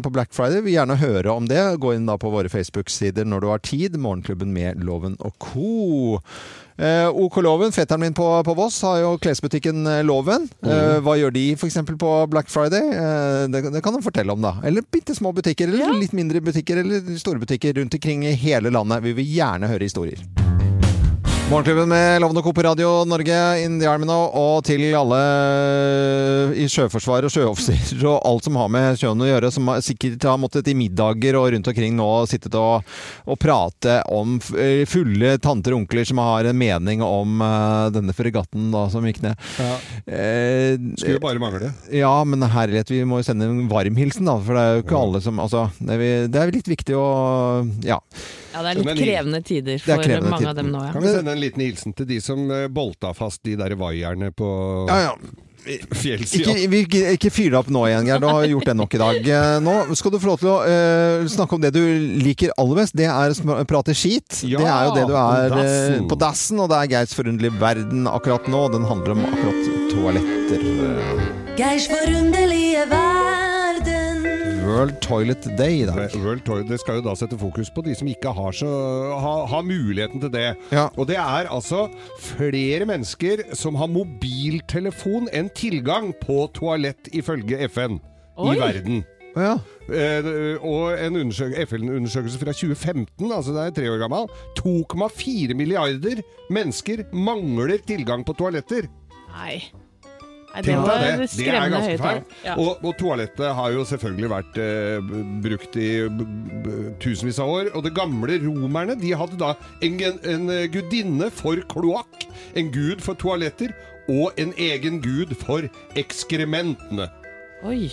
på Black Friday? Vi vil gjerne høre om det. Gå inn da på våre Facebook-sider når du har tid. Morgenklubben med Loven og co. Eh, OK Loven, fetteren min på, på Voss, har jo klesbutikken eh, Loven. Eh, hva gjør de f.eks. på Black Friday? Eh, det, det kan de fortelle om, da. Eller bitte små butikker, eller Ja. litt mindre butikker, eller store butikker rundt omkring i hele landet. Vi vil gjerne høre historier. Morgenklubben med Lovende Co på Radio Norge in the Army nå, og til alle i Sjøforsvaret og sjøoffiserer og alt som har med sjøen å gjøre, som sikkert har måttet i middager og rundt omkring nå sittet og, og prate om eh, fulle tanter og onkler som har en mening om uh, denne fregatten da, som gikk ned. Eh, Skulle bare mangle. ja, men herlighet, vi må jo sende en varm hilsen, da. For det er jo ikke alle som Altså, det er, vi- det er litt viktig å Ja. Ja, det er litt krevende tider er for krevende mange tider. av dem nå, ja. Kan vi sende en liten hilsen til de som eh, bolta fast de der vaierne på Ja, ja. fjellsida. Ikke, vi, ikke fyr deg opp nå igjen, Geir. Du har gjort det nok i dag. Eh, Nå skal du få lov til å uh, snakke om det du liker aller best. Det er å prate skit. Ja, det er jo det du er på dassen. på dassen, og det er Geirs forunderlige verden akkurat nå. Den handler om akkurat toaletter. Geirs forunderlige verden. World Toilet Day i dag. World Toilet, det skal jo da sette fokus på de som ikke har, så, ha, har muligheten til det. Ja. Og det er altså flere mennesker som har mobiltelefon enn tilgang på toalett, ifølge FN, Oi. i verden. Ja. Eh, og en FN-undersøkelse fra 2015, altså det er tre år gammel, 2,4 milliarder mennesker mangler tilgang på toaletter. Nei. Nei, det var det. Det er ganske feil. Ja. Og, og toalettet har jo selvfølgelig vært eh, brukt i tusenvis av år. Og det gamle romerne de hadde da en, en gudinne for kloakk, en gud for toaletter og en egen gud for ekskrementene. Oi.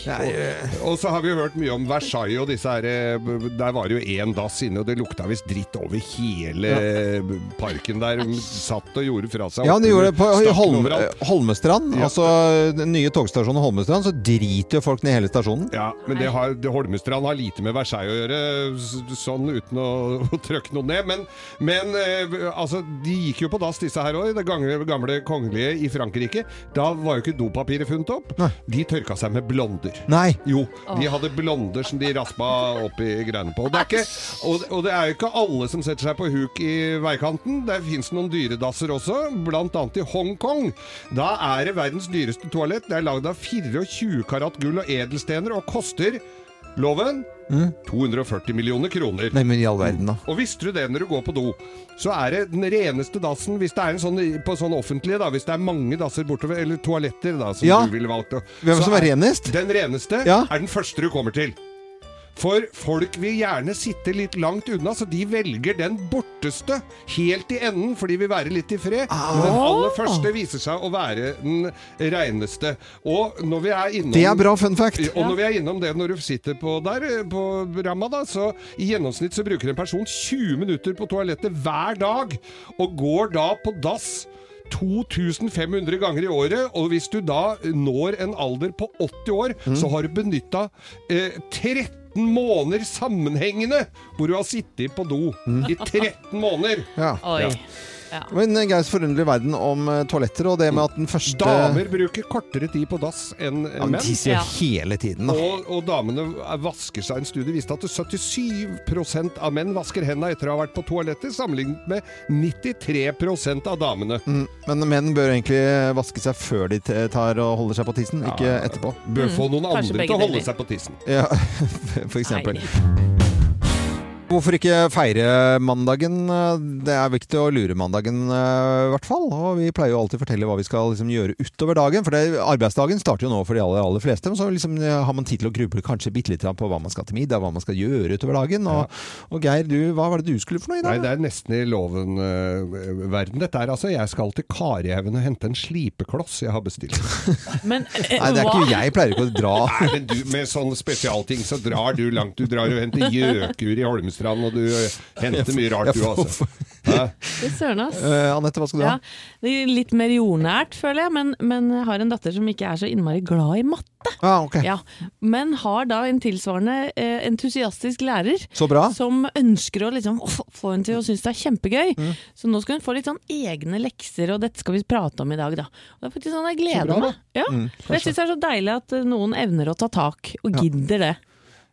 Og så har vi jo hørt mye om Versailles og disse her eh, Der var det jo én dass inne, og det lukta visst dritt over hele ja. parken der. De satt og gjorde fra seg. Ja, de gjorde det på Holm. Holmestrand. Ja. Altså den nye togstasjonen Holmestrand, så driter jo folk ned hele stasjonen. Ja, men det har, det Holmestrand har lite med Versailles å gjøre, sånn uten å, [laughs] å trykke noe ned. Men, men eh, altså, de gikk jo på dass, disse her òg, det gamle, gamle kongelige i Frankrike. Da var jo ikke dopapiret funnet opp. Nei. De tørka seg med blonder. Nei. Jo, de hadde blonder som de raspa opp i greiene på. Og det, er ikke, og, og det er jo ikke alle som setter seg på huk i veikanten. Det fins noen dyredasser også, bl.a. i Hongkong. Da er det verdens dyreste toalett. Det er lagd av 24 karat gull og edelstener og koster Loven 240 millioner kroner. Nei, men i all verden, da. Og visste du det når du går på do, så er det den reneste dassen Hvis det er en sånn på sånn offentlige, da, hvis det er mange dasser bortover, eller toaletter, da, som Ja. du ville valgt Hvem som er er- renest? Den reneste Ja. er den første du kommer til. For folk vil gjerne sitte litt langt unna, så de velger den borteste helt i enden, for de vil være litt i fred. Men den aller første viser seg å være den reineste. Og når vi er innom Det er bra fun fact. og når vi er innom det når du sitter på der, eh, på ramma, da, så i gjennomsnitt så bruker en person 20 minutter på toalettet hver dag, og går da på dass 2500 ganger i året, og hvis du da når en alder på 80 år, så har du benytta eh, 13 måneder sammenhengende hvor hun har sittet på do i 13 måneder. Ja. Oi. Ja. Ja. Men eh, Geirs forunderlige verden om eh, toaletter, og det med at den første Damer bruker kortere tid på dass enn ja, men menn. tisser Ja. hele tiden, da. Og, og damene vasker seg. En studie viste at 77% av menn vasker hendene etter å ha vært på toalettet, sammenlignet med 93% av damene. Mm, Men menn bør egentlig vaske seg før de tar og holder seg på tissen, ikke etterpå. Bør få noen Mm. andre til å holde deler. seg på tissen. Ja, [laughs] for eksempel. Nei. Hvorfor ikke feire mandagen? Det er viktig å lure mandagen, eh, i hvert fall. Og vi pleier jo alltid å fortelle hva vi skal liksom, gjøre utover dagen. For det, arbeidsdagen starter jo nå for de aller, aller fleste. Men så liksom, har man tid til å gruble kanskje bitte litt på hva man skal til middag, hva man skal gjøre utover dagen. Og, og Geir, du, hva var det du skulle for noe i dag? Nei, det er nesten i loven-verden. Dette er altså Jeg skal til Karihaugen og hente en slipekloss jeg har bestilt. [laughs] Men eh, Nei, det er ikke jeg pleier ikke å dra. Nei, men du, Med sånne spesialting så drar du langt. Du drar og henter gjøkur i Holmestrand, og du [laughs] henter mye rart, du altså. Søren, ass. Uh, Anette, hva skal du Ja, ha? det er litt mer jordnært, føler jeg, men, men jeg har en datter som ikke er så innmari glad i matte. Ah, okay. Ja, men har da en tilsvarende eh, entusiastisk lærer Så bra. som ønsker å liksom få henne til å synes det er kjempegøy. Mm. Så nå skal hun få litt sånn egne lekser, og dette skal vi prate om i dag, da. Og det er faktisk sånn jeg gleder bra, meg. Ja. Mm, jeg syns det er så deilig at eh, noen evner å ta tak, og gidder det.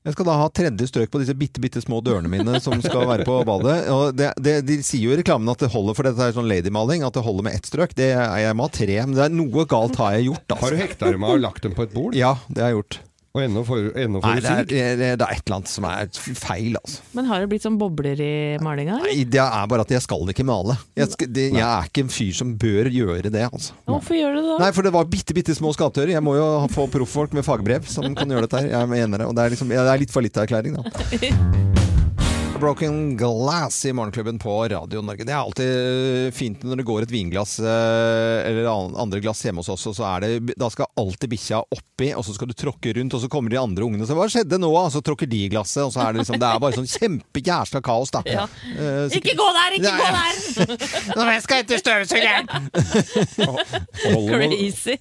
Jeg skal da ha tredje strøk på disse bitte, bitte små dørene mine som skal være på badet. Og det, det, de sier jo i reklamen at det holder, for dette er sånn ladymaling, at det holder med ett strøk. Det er, jeg må ha tre, men det er noe galt har jeg gjort, Har du altså. hekta dem av og lagt dem på et bord? Ja, det har jeg gjort. Og ennå for, ennå Nei, det er, det, det er et eller annet som er feil, altså. Men har det blitt sånn bobler i malinga? Nei, det er bare at jeg skal ikke male. Jeg, skal, det, jeg er ikke en fyr som bør gjøre det, altså. Hvorfor gjør du det da? Nei, for det var bitte, bitte små skapdører. Jeg må jo få profffolk med fagbrev som kan gjøre dette her. Jeg mener det. Og det er, liksom, det er litt fallitterklæring, da. [laughs] Broken Glass i Morgenklubben på Radio Norge. Det er alltid fint når det går et vinglass eh, eller andre glass hjemme hos oss, og så er det, da skal alltid bikkja oppi, og så skal du tråkke rundt, og så kommer de andre ungene og sier 'hva skjedde nå?' Og så tråkker de i glasset, og så er det liksom Det er bare sånn kjempejæsla kaos, da. [laughs] Ja. Eh, så- Ikke gå der, ikke Nei. gå der! [laughs] Nå skal jeg til støvsugeren! [laughs] Crazy.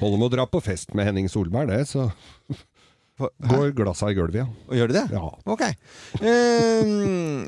holder med å dra på fest med Henning Solberg, det, så går glassa i gulvet, ja. Og gjør de det? Ja. Ok. Eh,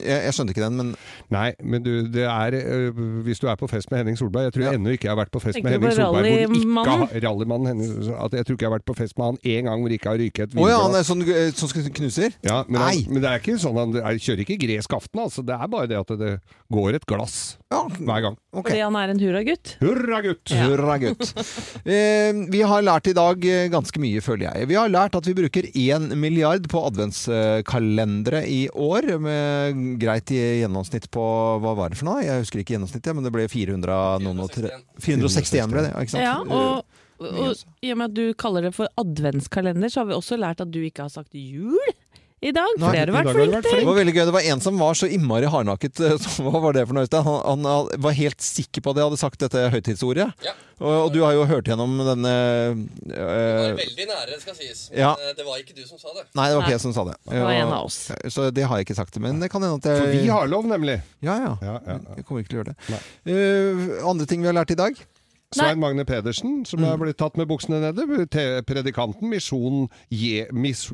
jeg, jeg skjønte ikke den, men Nei, men du, det er øh, Hvis du er på fest med Henning Solberg Jeg tror Ja. ennå ikke jeg har vært på fest Tenker med Henning Solberg hvor ikke rallymannen? har Rallymannen Henning- at Jeg tror ikke jeg har vært på fest med han én gang hvor jeg ikke har ryket et Å ja, han er sånn eh, som skal knuser? Ja, men, Nei. han, men det er ikke sånn han er, kjører ikke gresk aften, altså. Det er bare det at det går et glass Ja, hver gang. Okay. Fordi han er en hurragutt. Hurra, gutt! Hurra, gutt. [laughs] Eh, vi har lært i dag eh, ganske mye, føler jeg. Vi har lært at vi bruker 1 milliard på adventskalendere i år, med greit i gjennomsnitt på Hva var det for noe? Jeg husker ikke gjennomsnittet, men det ble 400 noen og tre- 461 ble det, ikke sant? Ja, og, og altså. i og med at du kaller det for adventskalender, så har vi også lært at du ikke har sagt jul i dag. For Nei, det har du vært dag flink til. Det var veldig gøy. Det var en som var så innmari hardnakket. eh, [laughs] Hva var det for noe, Han, han var helt sikker på at jeg hadde sagt dette høytidsordet. Ja. Og, og du har jo hørt gjennom denne Det var eh, veldig nære, det skal sies. Men Ja. eh, det var ikke du som sa det. Nei, det var ikke jeg som sa det. Det var en av oss. Så det har jeg ikke sagt. Men det kan hende at jeg For vi har lov, nemlig. Ja, ja. Ja, ja, ja. Jeg kommer ikke til å gjøre det. Eh, andre ting vi har lært i dag? Svein Magne Pedersen, som Mm. er blitt tatt med buksene nede. te- Predikanten Misjonen, Je, mis,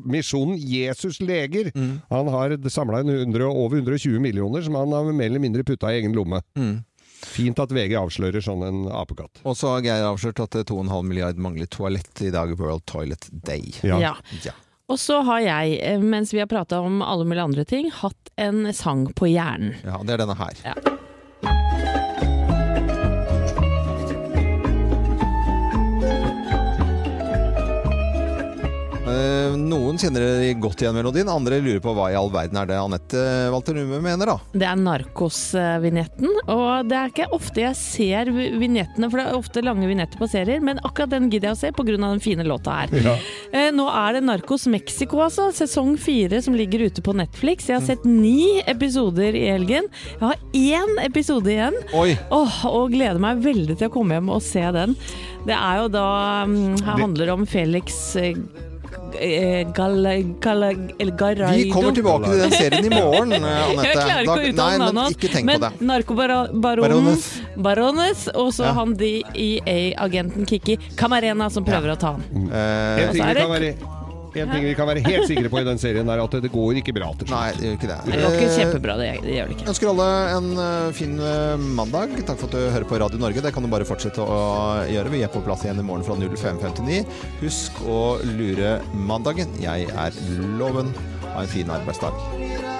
Jesus Leger. Mm. Han har samla over 120 millioner som han har mer eller mindre putta i egen lomme. Mm. Fint at VG avslører sånn en apekatt. Og så har Geir avslørt at eh, 2,5 milliard mangler toalett i dag. World Toilet Day. Ja. Ja. Ja. Og så har jeg, eh, mens vi har prata om alle mulige andre ting, hatt en sang på hjernen. Ja, det er denne her. Ja. Noen kjenner godt igjen melodien, andre lurer på hva i all verden er det Anette Walter Numme mener, da. Det er Narkos-vignetten, og det er ikke ofte jeg ser vi- vignettene, for det er ofte lange vignetter på serier, men akkurat den gidder jeg å se pga. den fine låta her. Ja. Eh, Nå er det Narkos Mexico, altså. Sesong fire som ligger ute på Netflix. Jeg har sett ni episoder i helgen. Jeg har én episode igjen. Oi! Åh, og gleder meg veldig til å komme hjem og se den. Det er jo da um, Her handler det om Felix eh, eh. Vi kommer tilbake til den serien i morgen, eh, [laughs] Anette. Jeg klarer ikke å uttale Nei, men navnet tenk men på det. narkobaronen Barones. Og så Ja. han DEA-agenten Kikki Camarena som prøver å ta han. En Og en ting vi kan være helt sikre på i den serien, er at det går ikke bra til. Nei, det gjør ikke det. Det går ikke kjempebra, det, det gjør det ikke. ønsker alle en eh, fin eh, mandag. Takk for at du hører på Radio Norge. Det kan du bare fortsette å gjøre. Vi er på plass igjen i morgen fra 05.59. Husk å lure mandagen. Jeg er Loven. Ha en fin arbeidsdag.